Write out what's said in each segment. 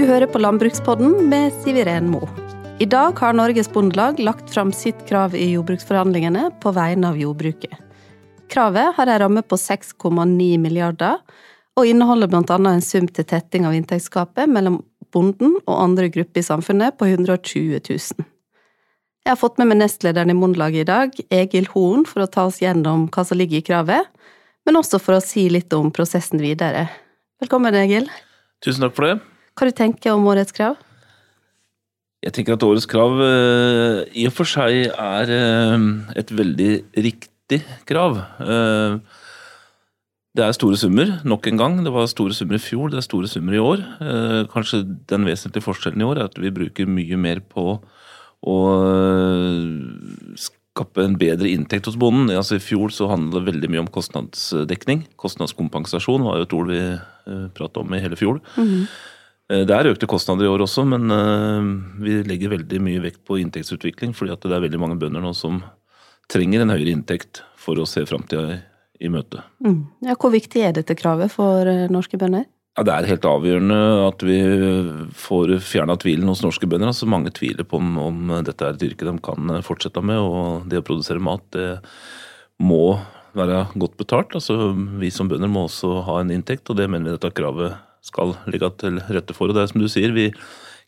Du hører på Landbrukspodden med Siv Iren Mo. I dag har Norges Bondelag lagt fram sitt krav i jordbruksforhandlingene på vegne av jordbruket. Kravet har en ramme på 6,9 milliarder, og inneholder bl.a. en sum til tetting av inntektsgapet mellom bonden og andre grupper i samfunnet på 120 000. Jeg har fått med meg nestlederen i Bondelaget i dag, Egil Horn, for å ta oss gjennom hva som ligger i kravet, men også for å si litt om prosessen videre. Velkommen, Egil. Tusen takk for det. Hva du tenker om årets krav? Jeg tenker at årets krav uh, i og for seg er uh, et veldig riktig krav. Uh, det er store summer, nok en gang. Det var store summer i fjor, det er store summer i år. kanskje den vesentlige forskjellen i år er at vi bruker mye mer på å skape en bedre inntekt hos bonden. Altså I fjor så handlet det veldig mye om kostnadsdekning. Kostnadskompensasjon var jo et ord vi pratet om i hele fjor. Mm -hmm. Det er økte kostnader i år også, men uh, vi legger veldig mye vekt på inntektsutvikling. fordi at det er veldig mange bønder nå som trenger en høyere inntekt for å se framtida i, i møte. Mm. Ja, hvor viktig er dette kravet for norske bønder? Ja, Det er helt avgjørende at vi får fjerna tvilen hos norske bønder. Altså Mange tviler på om, om, dette er et yrke de kan fortsette med. Og det å produsere mat, det må være godt betalt. Altså Vi som bønder må også ha en inntekt, og det mener vi dette kravet skal ligge til rette for. Og det er som du sier, vi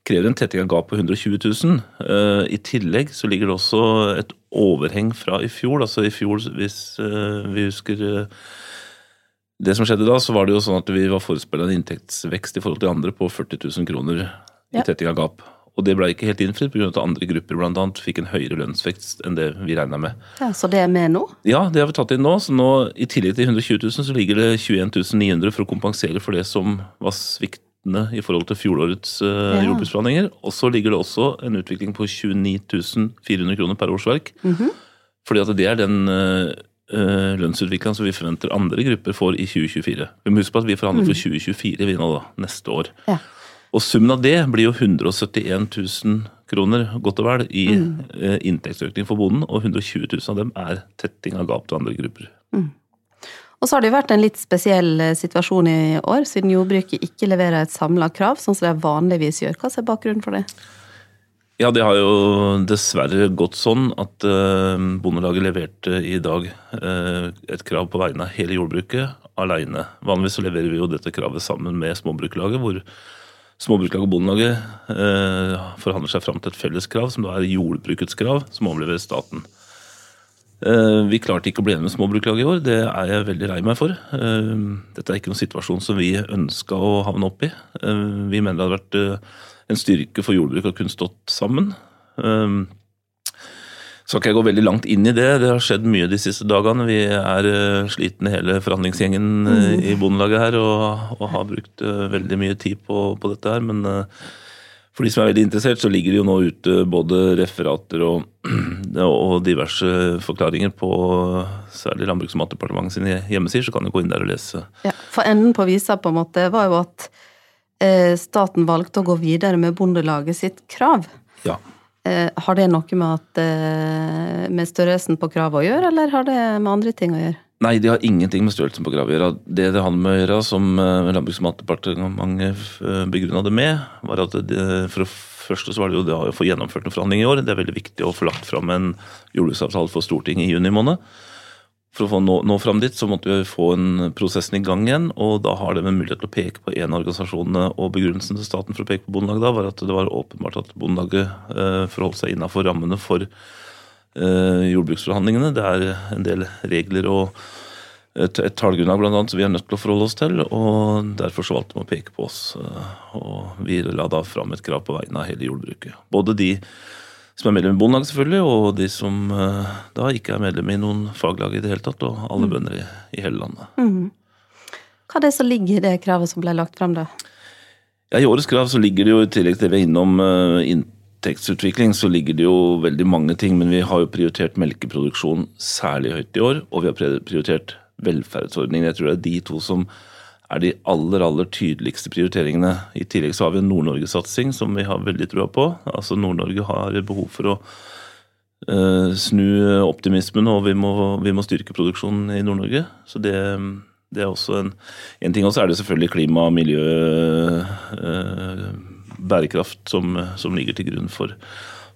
krever en tetting av gap på 120 000. Uh, I tillegg så ligger det også et overheng fra i fjor. Altså i fjor, hvis uh, vi husker uh, det som skjedde da, så var det jo sånn at vi var forespeila en inntektsvekst i forhold til andre på 40 000 kroner i ja. tetting av gap. Og det ble ikke helt innfridd pga. at andre grupper blant annet fikk en høyere lønnsvekst enn det vi regna med. Ja, Så det er med nå? Ja, det har vi tatt inn nå. Så nå, i tillegg til 120 000, så ligger det 21 900 for å kompensere for det som var sviktende i forhold til fjorårets uh, ja. jordbruksforhandlinger. Og så ligger det også en utvikling på 29 400 kroner per årsverk. Mm -hmm. Fordi at det er den uh, uh, som vi forventer andre grupper får i 2024. Vi må huske på at vi forhandler for 2024 mm. vi nå da, neste år. Ja. Og summen av det blir jo 171 000 kroner godt og vel i mm. uh, inntektsøkning for bonden, og 120 000 av dem er tetting av gap til andre grupper. Mm. Og så har det jo vært en litt spesiell eh, situasjon i år, siden jordbruket ikke leverer et samla krav, sånn som det vanligvis gjør. Hva er bakgrunnen for det? Ja, det har jo dessverre gått sånn at uh, Bondelaget leverte i dag et krav på vegne av hele jordbruket alene. Vanligvis så leverer vi jo dette kravet sammen med Småbruklaget, hvor Småbruklaget og Bondelaget eh, forhandler seg fram til et felles krav, som da er jordbrukets krav, som overlever staten. Vi klarte ikke å bli enige med Småbruklaget i år, det er jeg veldig lei meg for. Dette er ikke noen situasjon som vi ønska å havne opp i. Vi mener det hadde vært en styrke for jordbruket å kunne stått sammen. Så skal ikke jeg gå veldig langt inn i det. Det har skjedd mye de siste dagene. Vi er uh, slitne hele forhandlingsgjengen mm. i Bondelaget her og, og, har brukt uh, veldig mye tid på, på dette her. Men for de som er veldig interessert, så ligger det jo nå ute både referater og, og diverse forklaringer på særlig Landbruks- og matdepartementet sine hjemmesider, så kan du gå inn der og lese. Ja, For enden på visa på en måte var jo at Eh, staten valgte å gå videre med Bondelaget sitt krav. Ja. Eh, har det noe med, at, eh, med størrelsen på kravet å gjøre, eller har det med andre ting å gjøre? Nei, det har ingenting med størrelsen på kravet å gjøre. Det det hadde med å gjøre, som Landbruks- og matdepartementet begrunna det med, var at det, for det første så var det jo det å få gjennomført en forhandling i år. Det er veldig viktig å få lagt fram en jordbruksavtale for Stortinget i juni måned. For å nå, nå fram dit, så måtte vi få en prosessen i gang igjen. Og da har de en mulighet til å peke på en av organisasjonene. Og begrunnelsen til staten for å peke på Bondelaget da, var at det var åpenbart at Bondelaget eh, forholdt seg innafor rammene for eh, jordbruksforhandlingene. Det er en del regler og et, et tallgrunnlag blant annet, som vi er nødt til å forholde oss til. og Derfor så valgte de å peke på oss. Eh, og vi la da fram et krav på vegne av hele jordbruket. Både de som er medlem i Bondelaget, selvfølgelig, og de som uh, da ikke er medlem i noen faglag i det hele tatt, og alle mm. bønder i, i, hele landet. Mm. Hva er det som ligger i det kravet som ble lagt fram, da? Ja, I årets krav så ligger det jo, i tillegg til det vi er innom uh, inntektsutvikling, så ligger det jo veldig mange ting. Men vi har jo prioritert melkeproduksjon særlig høyt i år, og vi har prioritert velferdsordningen. Jeg tror det er de to som er de aller aller tydeligste prioriteringene. I tillegg så har vi en Nord-Norge-satsing som vi har veldig trua på. Altså Nord-Norge har behov for å uh, snu optimismen, og vi må, vi må styrke produksjonen i Nord-Norge. Så det, det, er også en, en ting. Og så er det selvfølgelig klima miljø. Uh, bærekraft som, som ligger til grunn for,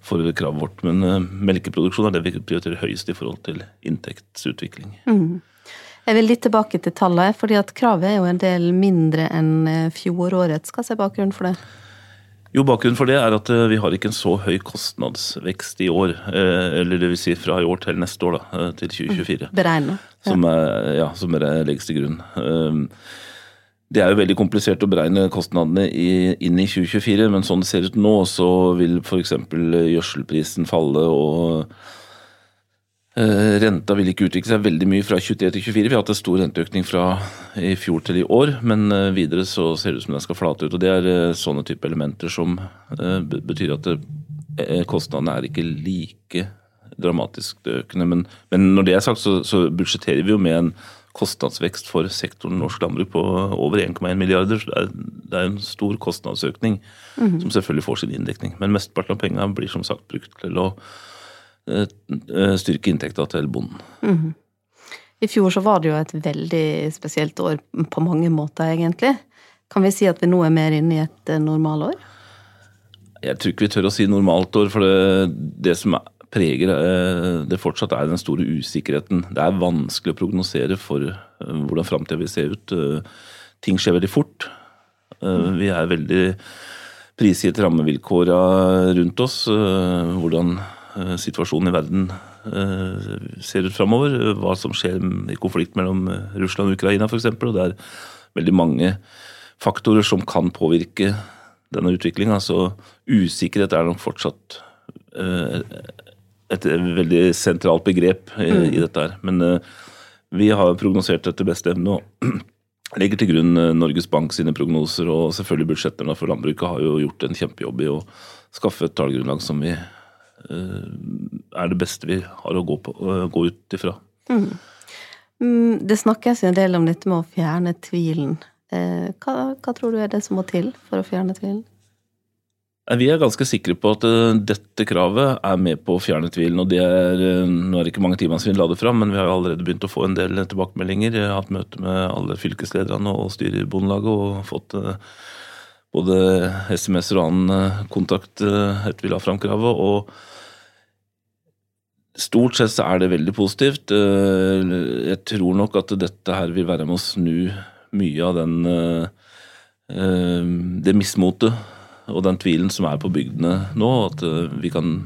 for kravet vårt. Men uh, melkeproduksjon er det vi prioriterer høyest i forhold til inntektsutvikling. Mm. Jeg vil litt tilbake til tallet, fordi at kravet er jo en del mindre enn fjorårets. Hva er bakgrunnen for det? Jo, Bakgrunnen for det er at vi har ikke en så høy kostnadsvekst i år. Eller det vil si fra i år til neste år, da, til 2024. Beregnet. Ja. Som, er, ja, som legges til grunn. Det er jo veldig komplisert å beregne kostnadene inn i 2024, men sånn det ser ut nå, så vil f.eks. gjødselprisen falle og eh, Renta vil ikke utvikle seg veldig mye fra 23 til 24. Vi har hatt en stor renteøkning fra i fjor til i år, men eh, videre så ser det ut som den skal flate ut. og Det er eh, sånne type elementer som betyr at kostnadene er ikke like dramatisk økende. Men, men når det er sagt, så, så budsjetterer vi jo med en kostnadsvekst for sektoren norsk landbruk på over 1,1 milliarder. Så det er, det er, en stor kostnadsøkning mm. som selvfølgelig får sin inndekning. Men mesteparten av pengene blir som sagt brukt til å eh, styrke inntekta til bonden. Mm. I fjor så var det jo et veldig spesielt år på mange måter, egentlig. Kan vi si at vi nå er mer inne i et eh, normalår? Jeg tror ikke vi tør å si normalt år, for det, det som er preger eh, det fortsatt er den store usikkerheten. Det er vanskelig å prognosere for eh, hvordan framtida vil se ut. Eh, ting skjer veldig fort. Vi er veldig prisgitt rammevilkåra rundt oss. Hvordan situasjonen i verden ser ut framover. Hva som skjer i konflikt mellom Russland og Ukraina f.eks. Og det er veldig mange faktorer som kan påvirke denne utviklinga. Så usikkerhet er nok fortsatt et veldig sentralt begrep i, mm. i dette her. Men vi har prognosert etter beste evne og legger til grunn Norges Bank sine prognoser. Og selvfølgelig budsjettene for landbruket har jo gjort en kjempejobb i å skaffe et tallgrunnlag som vi er det beste vi har å gå, på, gå ut ifra. Mm. mm. Det snakkes en del om dette med å fjerne tvilen. Hva, hva tror du er det som må til for å fjerne tvilen? Vi er ganske sikre på at eh, dette kravet er med på å fjerne tvilen. og det er, eh, Nå er det ikke mange timer siden vi la det fram, men vi har allerede begynt å få en del tilbakemeldinger. Jeg har hatt møte med alle fylkeslederne og styret i Bondelaget og fått eh, både SMS-er og annen kontakt etter vi la fram kravet. og Stort sett så er det veldig positivt. Jeg tror nok at dette her vil være med å snu mye av den det mismotet og den tvilen som er på bygdene nå, at eh, vi kan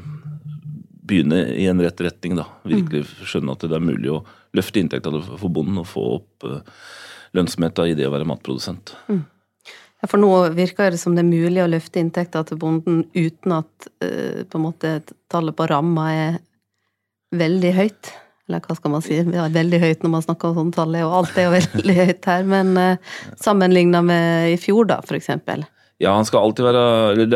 begynne i en rett retning. da, Virkelig skjønne at det er mulig å løfte inntekta for bonden og få opp eh, lønnsomheta i det å være matprodusent. Mm. For nå virker det som det er mulig å løfte inntekta til bonden uten at uh, på en måte tallet på ramma er veldig høyt. Eller hva skal man si? det er veldig høyt når man snakker om sånne tall, og alt er jo veldig høyt her. Men uh, sammenligna med i fjor, da, eksempel. Ja, han skal alltid være Det,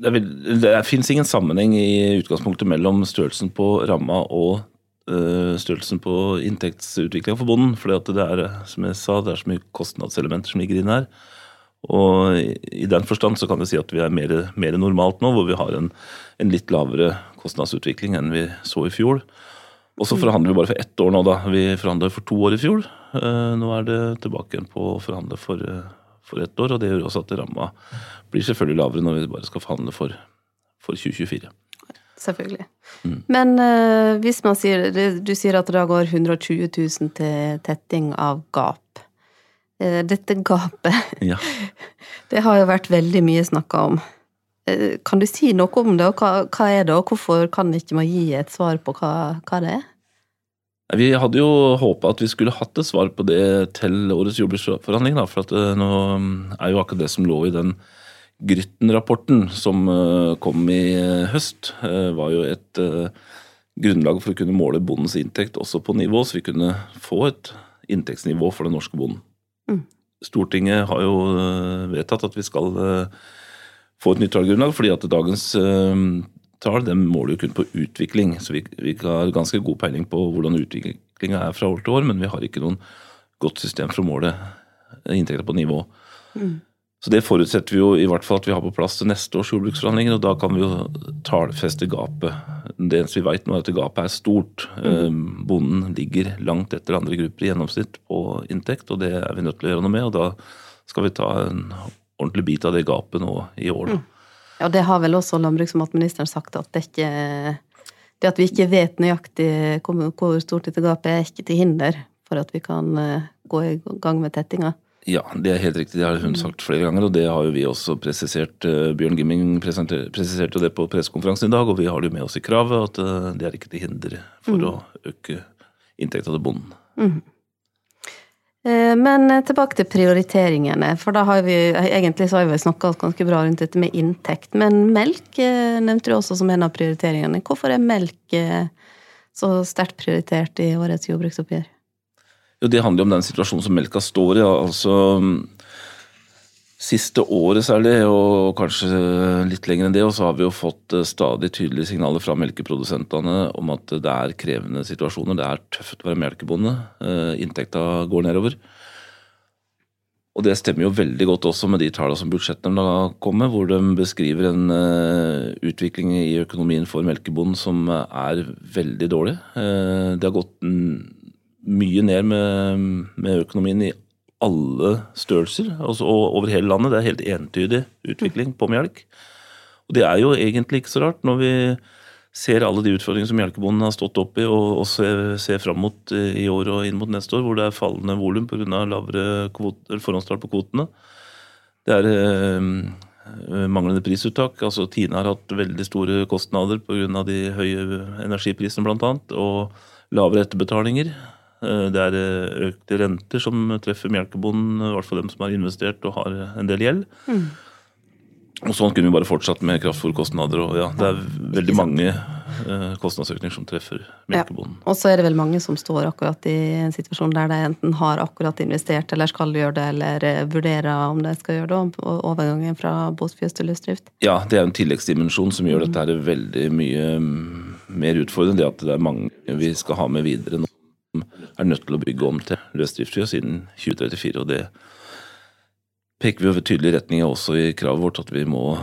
det, det, fins ingen sammenheng i utgangspunktet mellom størrelsen på ramma og uh, størrelsen på inntektsutviklinga for bonden. For det er som jeg sa, det er så mye kostnadselementer som ligger inne her. Og i, den forstand så kan vi si at vi er mer, mer normalt nå, hvor vi har en, en, litt lavere kostnadsutvikling enn vi så i fjor. Og så forhandler vi bare for ett år nå, da. Vi forhandla for to år i fjor. Uh, nå er det tilbake igjen på å forhandle for uh, for ett år. Og det gjør også at ramma blir selvfølgelig lavere når vi bare skal forhandle for, for 2024. Selvfølgelig. Mm. Men uh, hvis man sier Du sier at det da går 120 000 til tetting av gap. Uh, dette gapet, ja. det har jo vært veldig mye snakka om. Uh, kan du si noe om det, og hva, hva, er det, og hvorfor kan ikke man gi et svar på hva, hva det er? Vi hadde jo håpa at vi skulle hatt et svar på det til årets jordbruksforhandling. For at eh, nå mm, er jo akkurat det som lå i den Grytten-rapporten som eh, kom i eh, høst, var jo et grunnlag for å kunne måle bondens inntekt også på nivå, så vi kunne få et inntektsnivå for den norske bonden. Mm. Stortinget har jo vedtatt at vi skal få et nytt tallgrunnlag, fordi at dagens tall den måler jo kun på utvikling. Så vi, vi har ganske god peiling på hvordan utviklinga er fra år til år, men vi har ikke noen godt system for å måle inntekter på nivå. Mm. Så Det forutsetter vi jo i hvert fall at vi har på plass til neste års jordbruksforhandlinger. og Da kan vi jo tallfeste gapet. Det eneste vi vet nå er at gapet er stort. Mm. Ehm, bonden ligger langt etter andre grupper i gjennomsnitt på inntekt, og det er vi nødt til å gjøre noe med. og Da skal vi ta en ordentlig bit av det gapet nå i år. Mm. Ja, det har vel også landbruks- og matministeren sagt, at det ikke Det at vi ikke vet nøyaktig hvor stort dette gapet er, er ikke til hinder for at vi kan eh, gå i gang med tettinga. Ja, det er helt riktig. Det har hun sagt flere ganger, og det har jo vi også presisert. Eh, Bjørn Gimming presiserte det på pressekonferansen i dag, og vi har det jo med oss i kravet at eh, det er ikke til hinder for mm. å øke inntekta til bonden. Mm. Men tilbake til prioriteringene, for da har vi egentlig så har vi snakka ganske bra rundt dette med inntekt. Men melk nevnte du også som en av prioriteringene. Hvorfor er melk så sterkt prioritert i årets jordbruksoppgjør? Jo, det handler jo om den situasjonen som melka står i. altså Siste året særlig, og kanskje litt lenger enn det, og så har vi jo fått eh, stadig tydelige signaler fra melkeprodusentene om at det er krevende situasjoner. Det er tøft å være melkebonde. Eh, inntekta går nedover. Og det stemmer jo veldig godt også med de tallene som budsjettene kom med, hvor de beskriver en uh, utvikling i økonomien for melkebonden som er veldig dårlig. Det har gått mye ned med, med økonomien i alle størrelser altså over hele landet. Det er helt entydig utvikling på melk. Og det er jo egentlig ikke så rart når vi ser alle de utfordringene som melkebonden har stått opp i, og, og ser, ser fram mot eh, i år og inn mot neste år, hvor det er fallende volum pga. lavere forhåndstall på kvotene. Det er øh, manglende prisuttak. altså Tine har hatt veldig store kostnader pga. de høye energiprisene bl.a. Og lavere etterbetalinger. Eh, det er eh, økte renter som treffer melkebonden, i hvert fall dem som har investert og har en del gjeld. Mm. Og sånn kunne vi bare fortsatt med kraftfòrkostnader. og ja, Det er veldig mange eh, kostnadsøkninger som treffer melkebonden. Ja. Og så er det vel mange som står akkurat i en situasjon der de enten har akkurat investert eller skal gjøre det, eller vurderer om de skal gjøre det, overgangen fra båtfjøs til løsdrift. Ja, det er en tilleggsdimensjon som gjør dette her veldig mye mm, mer utfordrende. Det at det er mange vi skal ha med videre nå er nødt til å bygge om til løsdriftsfly siden 2034. og Det peker vi over tydelig retning også i kravet vårt, at vi må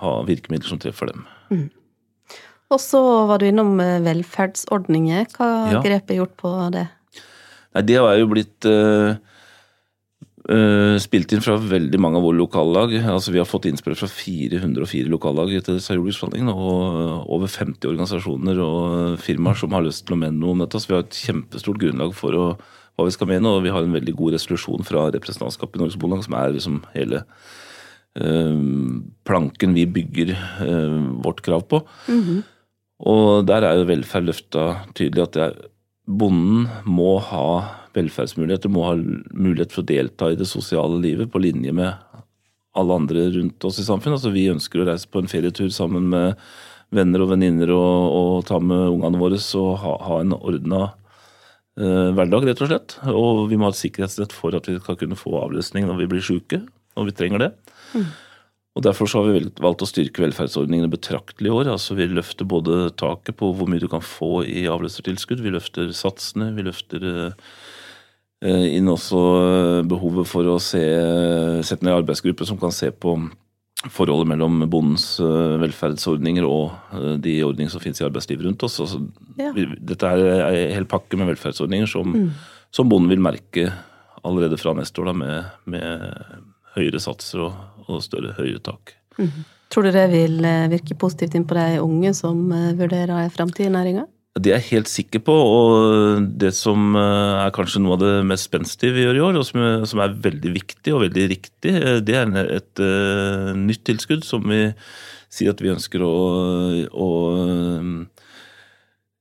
ha virkemidler som treffer dem. Mm. Og så var du innom eh, velferdsordninger. Hva ja. grep er gjort på det? Nei, Det er jo blitt uh, Uh, spilt inn fra veldig mange av våre lokallag. Altså, vi har fått innspill fra 404 lokallag disse jordbruksforhandlingene. Og over 50 organisasjoner og firmaer som har lyst til å mene noe om dette. Så vi har et kjempestort grunnlag for å, hva vi skal mene. Og vi har en veldig god resolusjon fra representantskapet i Norges Bondelag, som er liksom hele uh, planken vi bygger uh, vårt krav på. Mm -hmm. Og der er jo velferd løfta tydelig at bonden må ha velferdsmuligheter, må ha mulighet for å delta i det sosiale livet på linje med alle andre rundt oss i samfunnet. Altså, vi ønsker å reise på en ferietur sammen med venner og venninner og, og, ta med ungene våre og ha, ha en ordna eh, hverdag, rett og slett. Og vi må ha et sikkerhetsnett for at vi skal kunne få avløsning når vi blir syke, når vi trenger det. Mm. Og Derfor så har vi valgt å styrke velferdsordningene betraktelig i år. Altså Vi løfter både taket på hvor mye du kan få i avløsertilskudd, vi løfter satsene, vi løfter eh, Eh, inn også eh, behovet for å se, sette ned arbeidsgrupper som kan se på forholdet mellom bondens eh, velferdsordninger og de ordningene som finnes i arbeidslivet rundt oss. Altså, ja. Dette er en hel pakke med velferdsordninger som, mm. som, bonden vil merke allerede fra neste år, da, med, med, høyere satser og, og større høyere tak. Mm. Tror du det vil virke positivt inn på de unge som vurderer framtid i næringa? Det er jeg helt sikker på. Og det som eh, er kanskje noe av det mest spenstige vi gjør i år, og som er veldig viktig og veldig riktig, eh, det er et nytt tilskudd som vi sier at vi ønsker å, å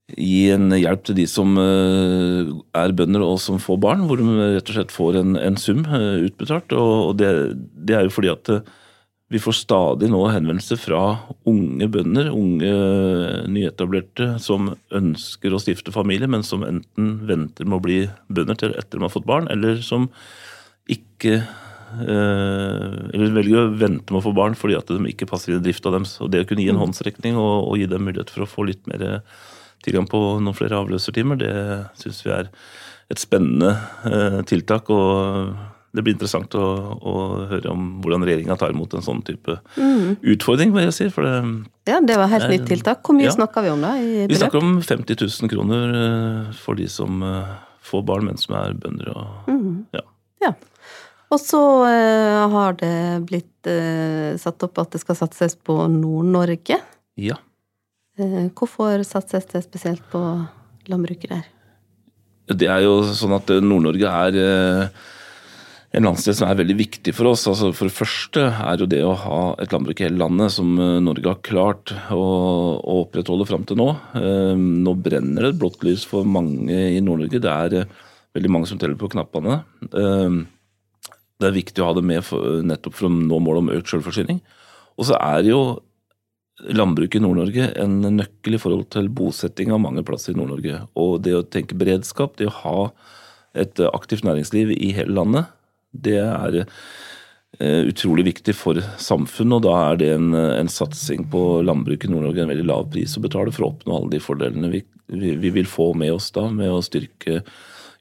gi en hjelp til de som er bønder og som får barn, hvor de rett og slett får en, en sum utbetalt. Og det, det, er jo fordi at vi får stadig nå henvendelser fra unge bønder, unge nyetablerte, som ønsker å stifte familie, men som enten venter med å bli bønder til etter de har fått barn, eller som ikke eh, eller velger å vente med å få barn fordi at de ikke passer i drifta deres. Og det å kunne gi en mm. håndsrekning og, og, gi dem mulighet for å få litt mer tilgang på noen flere avløsertimer, det syns vi er et spennende eh, tiltak. og det blir interessant å, å høre om hvordan regjeringa tar imot en sånn type mm. utfordring. vil jeg si. For det, ja, det var helt nytt tiltak. Hvor mye ja, snakker vi om da? vi snakker om 50 000 kroner eh, for de som eh, får barn mens de er bønder. Og, mm. ja. ja. Og så uh, har det blitt uh, satt opp at det skal satses på Nord-Norge. Ja. Uh, hvorfor satses det spesielt på landbruket der? Det er jo sånn at Nord-Norge er en landsdel som er veldig viktig for oss. Altså for det første er jo det å ha et landbruk i hele landet som eh, Norge har klart å, å opprettholde fram til nå. Eh, Nå brenner det et blått lys for mange i Nord-Norge. Det er eh, veldig mange som teller på knappene. Det er viktig å ha det med for, nettopp for å nå målet om økt selvforsyning. Og så er jo landbruket i Nord-Norge en nøkkel i forhold til bosetting av mange plasser i Nord-Norge. Og det å tenke beredskap, det å ha et aktivt næringsliv i hele landet, det er eh, utrolig viktig for samfunnet. Og da er det en, en satsing på landbruket i Nord-Norge en veldig lav pris å betale for å oppnå alle de fordelene vi, vi, vi vil få med oss da, med å styrke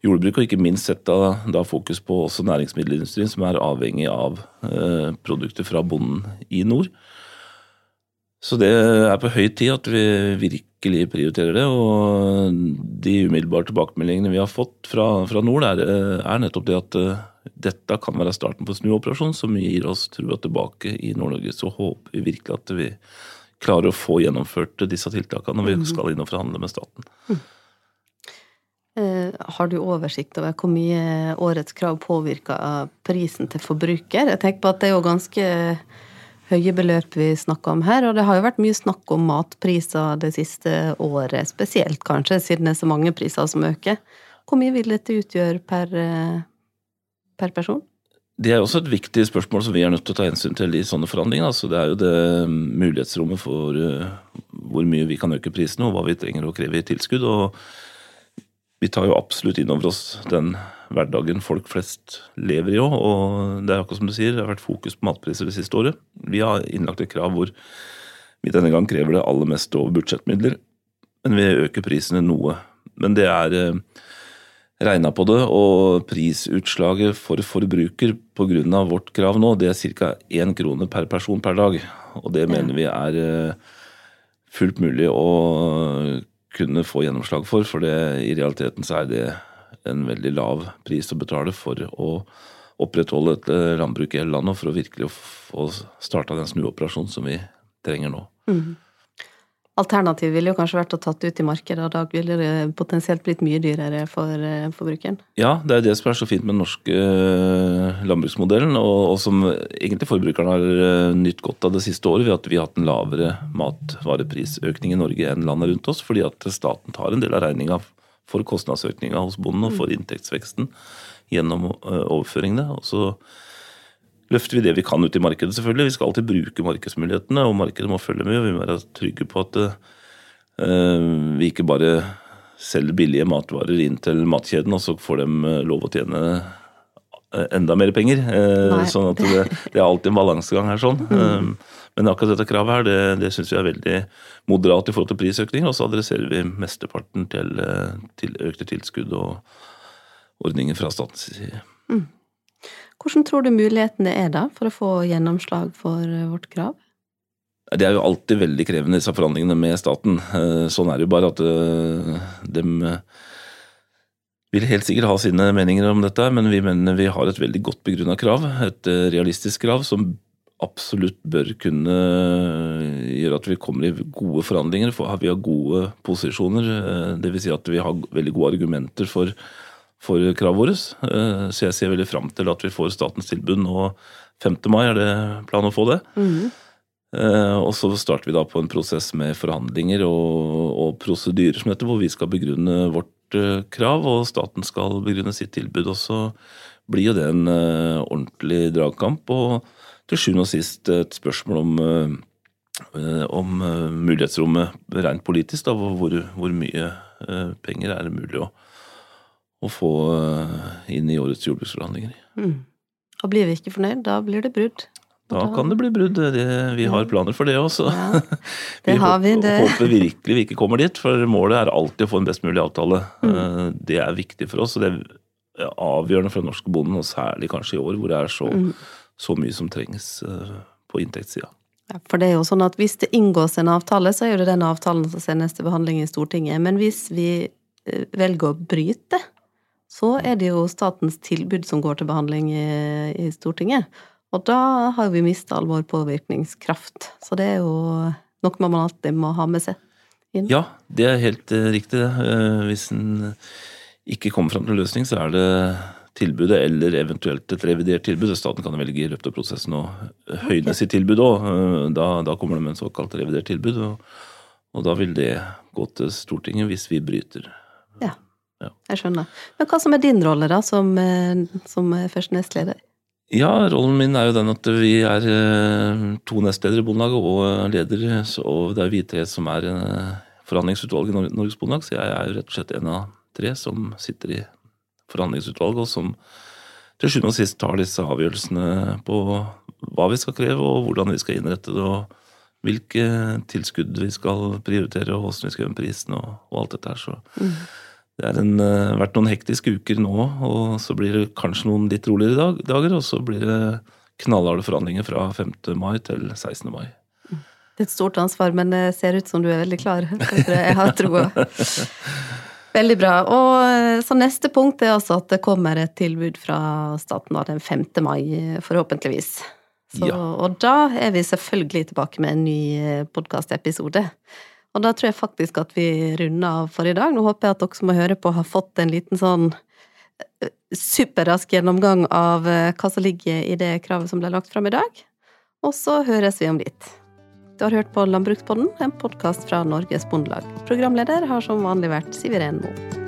jordbruket, og ikke minst sette da fokus på også næringsmiddelindustrien, som er avhengig av eh, produkter fra bonden i nord. Så det er på høy tid at vi virkelig prioriterer det. Og de umiddelbare tilbakemeldingene vi har fått fra, fra nord, er, er, nettopp det at uh, dette kan være starten på en snuoperasjon som gir oss trua tilbake i Nord-Norge. Så håper vi virkelig at vi klarer å få gjennomført disse tiltakene når vi skal inn og forhandle med staten. Eh, har du oversikt over hvor mye årets krav påvirker prisen til forbruker? Jeg tenker på at det er jo ganske høye beløp vi snakker om her, og det har jo vært mye snakk om matpriser det siste året, spesielt kanskje, siden det er så mange priser som øker. Hvor mye vil dette utgjøre per, eh, per person? Det er også et viktig spørsmål som vi er nødt til å ta hensyn til i sånne forhandlinger. Altså, det er jo det mulighetsrommet for uh, hvor mye vi kan øke prisene, og hva vi trenger å kreve i tilskudd. og vi tar jo absolutt inn over oss den hverdagen folk flest lever i òg. Og det er akkurat som du sier, det har vært fokus på matpriser det siste året. Vi har innlagt et krav hvor vi denne gang krever det aller meste over budsjettmidler. Men vi øker prisene noe. Men det er eh, regna på det, og prisutslaget for forbruker pga. vårt krav nå, det er ca. én krone per person per dag. Og det mener vi er eh, fullt mulig å kunne få gjennomslag for, for det, i realiteten så er det en veldig lav pris å betale for å opprettholde et eh, landbruk i hele landet, og for å virkelig få starta den snuoperasjonen som vi trenger nå. Mm. Alternativet ville jo kanskje vært å tatt ut i markedet, og da ville det potensielt blitt mye dyrere for eh, forbrukeren? Ja, det er det som er så fint med den norske eh, landbruksmodellen, og, og som egentlig forbrukerne har nytt godt av det siste året, ved at vi har hatt en lavere matvareprisøkning i Norge enn landet rundt oss, fordi at staten tar en del av regninga for kostnadsøkninga hos bonden og for inntektsveksten gjennom overføringene. og så løfter vi det vi kan ut i markedet, selvfølgelig. Vi skal alltid bruke markedsmulighetene, og markedet må følge med. Vi må være trygge på at uh, vi ikke bare selger billige matvarer inn til matkjeden, og så får de lov å tjene enda mer penger. Uh, sånn at det, det, er alltid en balansegang her. sånn. Mm. Men akkurat dette kravet her, det, det syns vi er veldig moderat i forhold til prisøkninger. Og så adresserer vi mesteparten til, til økte tilskudd og ordninger fra statens side. Mm. Hvordan tror du mulighetene er da for å få gjennomslag for eh, vårt krav? Det er jo alltid veldig krevende, disse forhandlingene med staten. Eh, sånn er det jo bare at eh, de vil helt sikkert ha sine meninger om dette, men vi mener vi har et veldig godt begrunna krav. Et realistisk krav som absolutt bør kunne gjøre at vi kommer i gode forhandlinger. Vi har gode posisjoner, dvs. Si at vi har veldig gode argumenter for for kravet vårt. Eh, så jeg ser veldig fram til at vi får statens tilbud nå 5. mai. Er det planen å få det? Mm. Og så starter vi da på en prosess med forhandlinger og, og prosedyrer som dette, hvor vi skal begrunne vårt eh, krav, og staten skal begrunne sitt tilbud. Og så blir jo det en ordentlig dragkamp. Og til sjuende og sist et spørsmål om, om mulighetsrommet rent politisk. Da, hvor, hvor mye penger er det mulig å å få eh, inn i årets jordbruksforhandlinger. Mm. Og blir vi ikke fornøyd, da blir det brudd. Da kan det bli brudd. vi har planer for det også. Ja, det vi har vi. Det. håper virkelig vi ikke kommer dit, for målet er alltid å få en best mulig avtale. Mm. Eh, det er viktig for oss, og det er avgjørende for den norske bonden, og særlig kanskje i år hvor det er så, mm. Så mye som trengs eh, på inntektssida. Ja, for det er jo sånn at hvis det inngås en avtale, så er jo det den avtalen som sendes til behandling i Stortinget. Men hvis vi velger å bryte så er det jo statens tilbud som går til behandling i, i Stortinget. Og da har vi mista all vår påvirkningskraft. Så det er jo noe man alltid må ha med seg. Inn. Ja, det er helt uh, riktig. Hvis en ikke kommer fram til en løsning, så er det tilbudet eller eventuelt et revidert tilbud. Staten kan velge i løpet av prosessen å høyne sitt tilbud òg. Da, da, kommer det med en såkalt revidert tilbud. Og, og, da vil det gå til Stortinget hvis vi bryter. Ja, ja. jeg skjønner. Men hva som er din rolle da, som, eh, som første nestleder? Ja, rollen min er jo den at vi er eh, to nestledere i Bondelaget og leder. Og det er vi tre som er eh, forhandlingsutvalget i Norges Bondelag, så jeg er jo rett og slett en av tre som sitter i forhandlingsutvalget, og som til sjuende og sist tar disse avgjørelsene på hva vi skal kreve, og hvordan vi skal innrette det, og hvilke tilskudd vi skal prioritere, og hvordan vi skal gjøre prisen, og, og, alt dette her. Så mm. det har uh, vært noen hektiske uker nå, og så blir det kanskje noen litt roligere dag, dager, og så blir det knallharde forhandlinger fra 5. mai til 16. mai. Det er et stort ansvar, men det ser ut som du er veldig klar. Jeg har troa. Veldig bra. Og eh, så neste punkt er altså at det kommer et tilbud fra staten da den 5. mai, forhåpentligvis. Så, ja. Og da er vi selvfølgelig tilbake med en ny eh, podkastepisode. Og da tror jeg faktisk at vi runder av for i dag. Nå håper jeg at dere som må høre på, har fått en liten sånn eh, superrask gjennomgang av hva som ligger i det kravet som ble lagt fram i dag. Og så høres vi om litt. Du har hørt på Landbrukspodden, en podkast fra Norges Bondelag. Programleder har som vanlig vært Siv Iren Moe.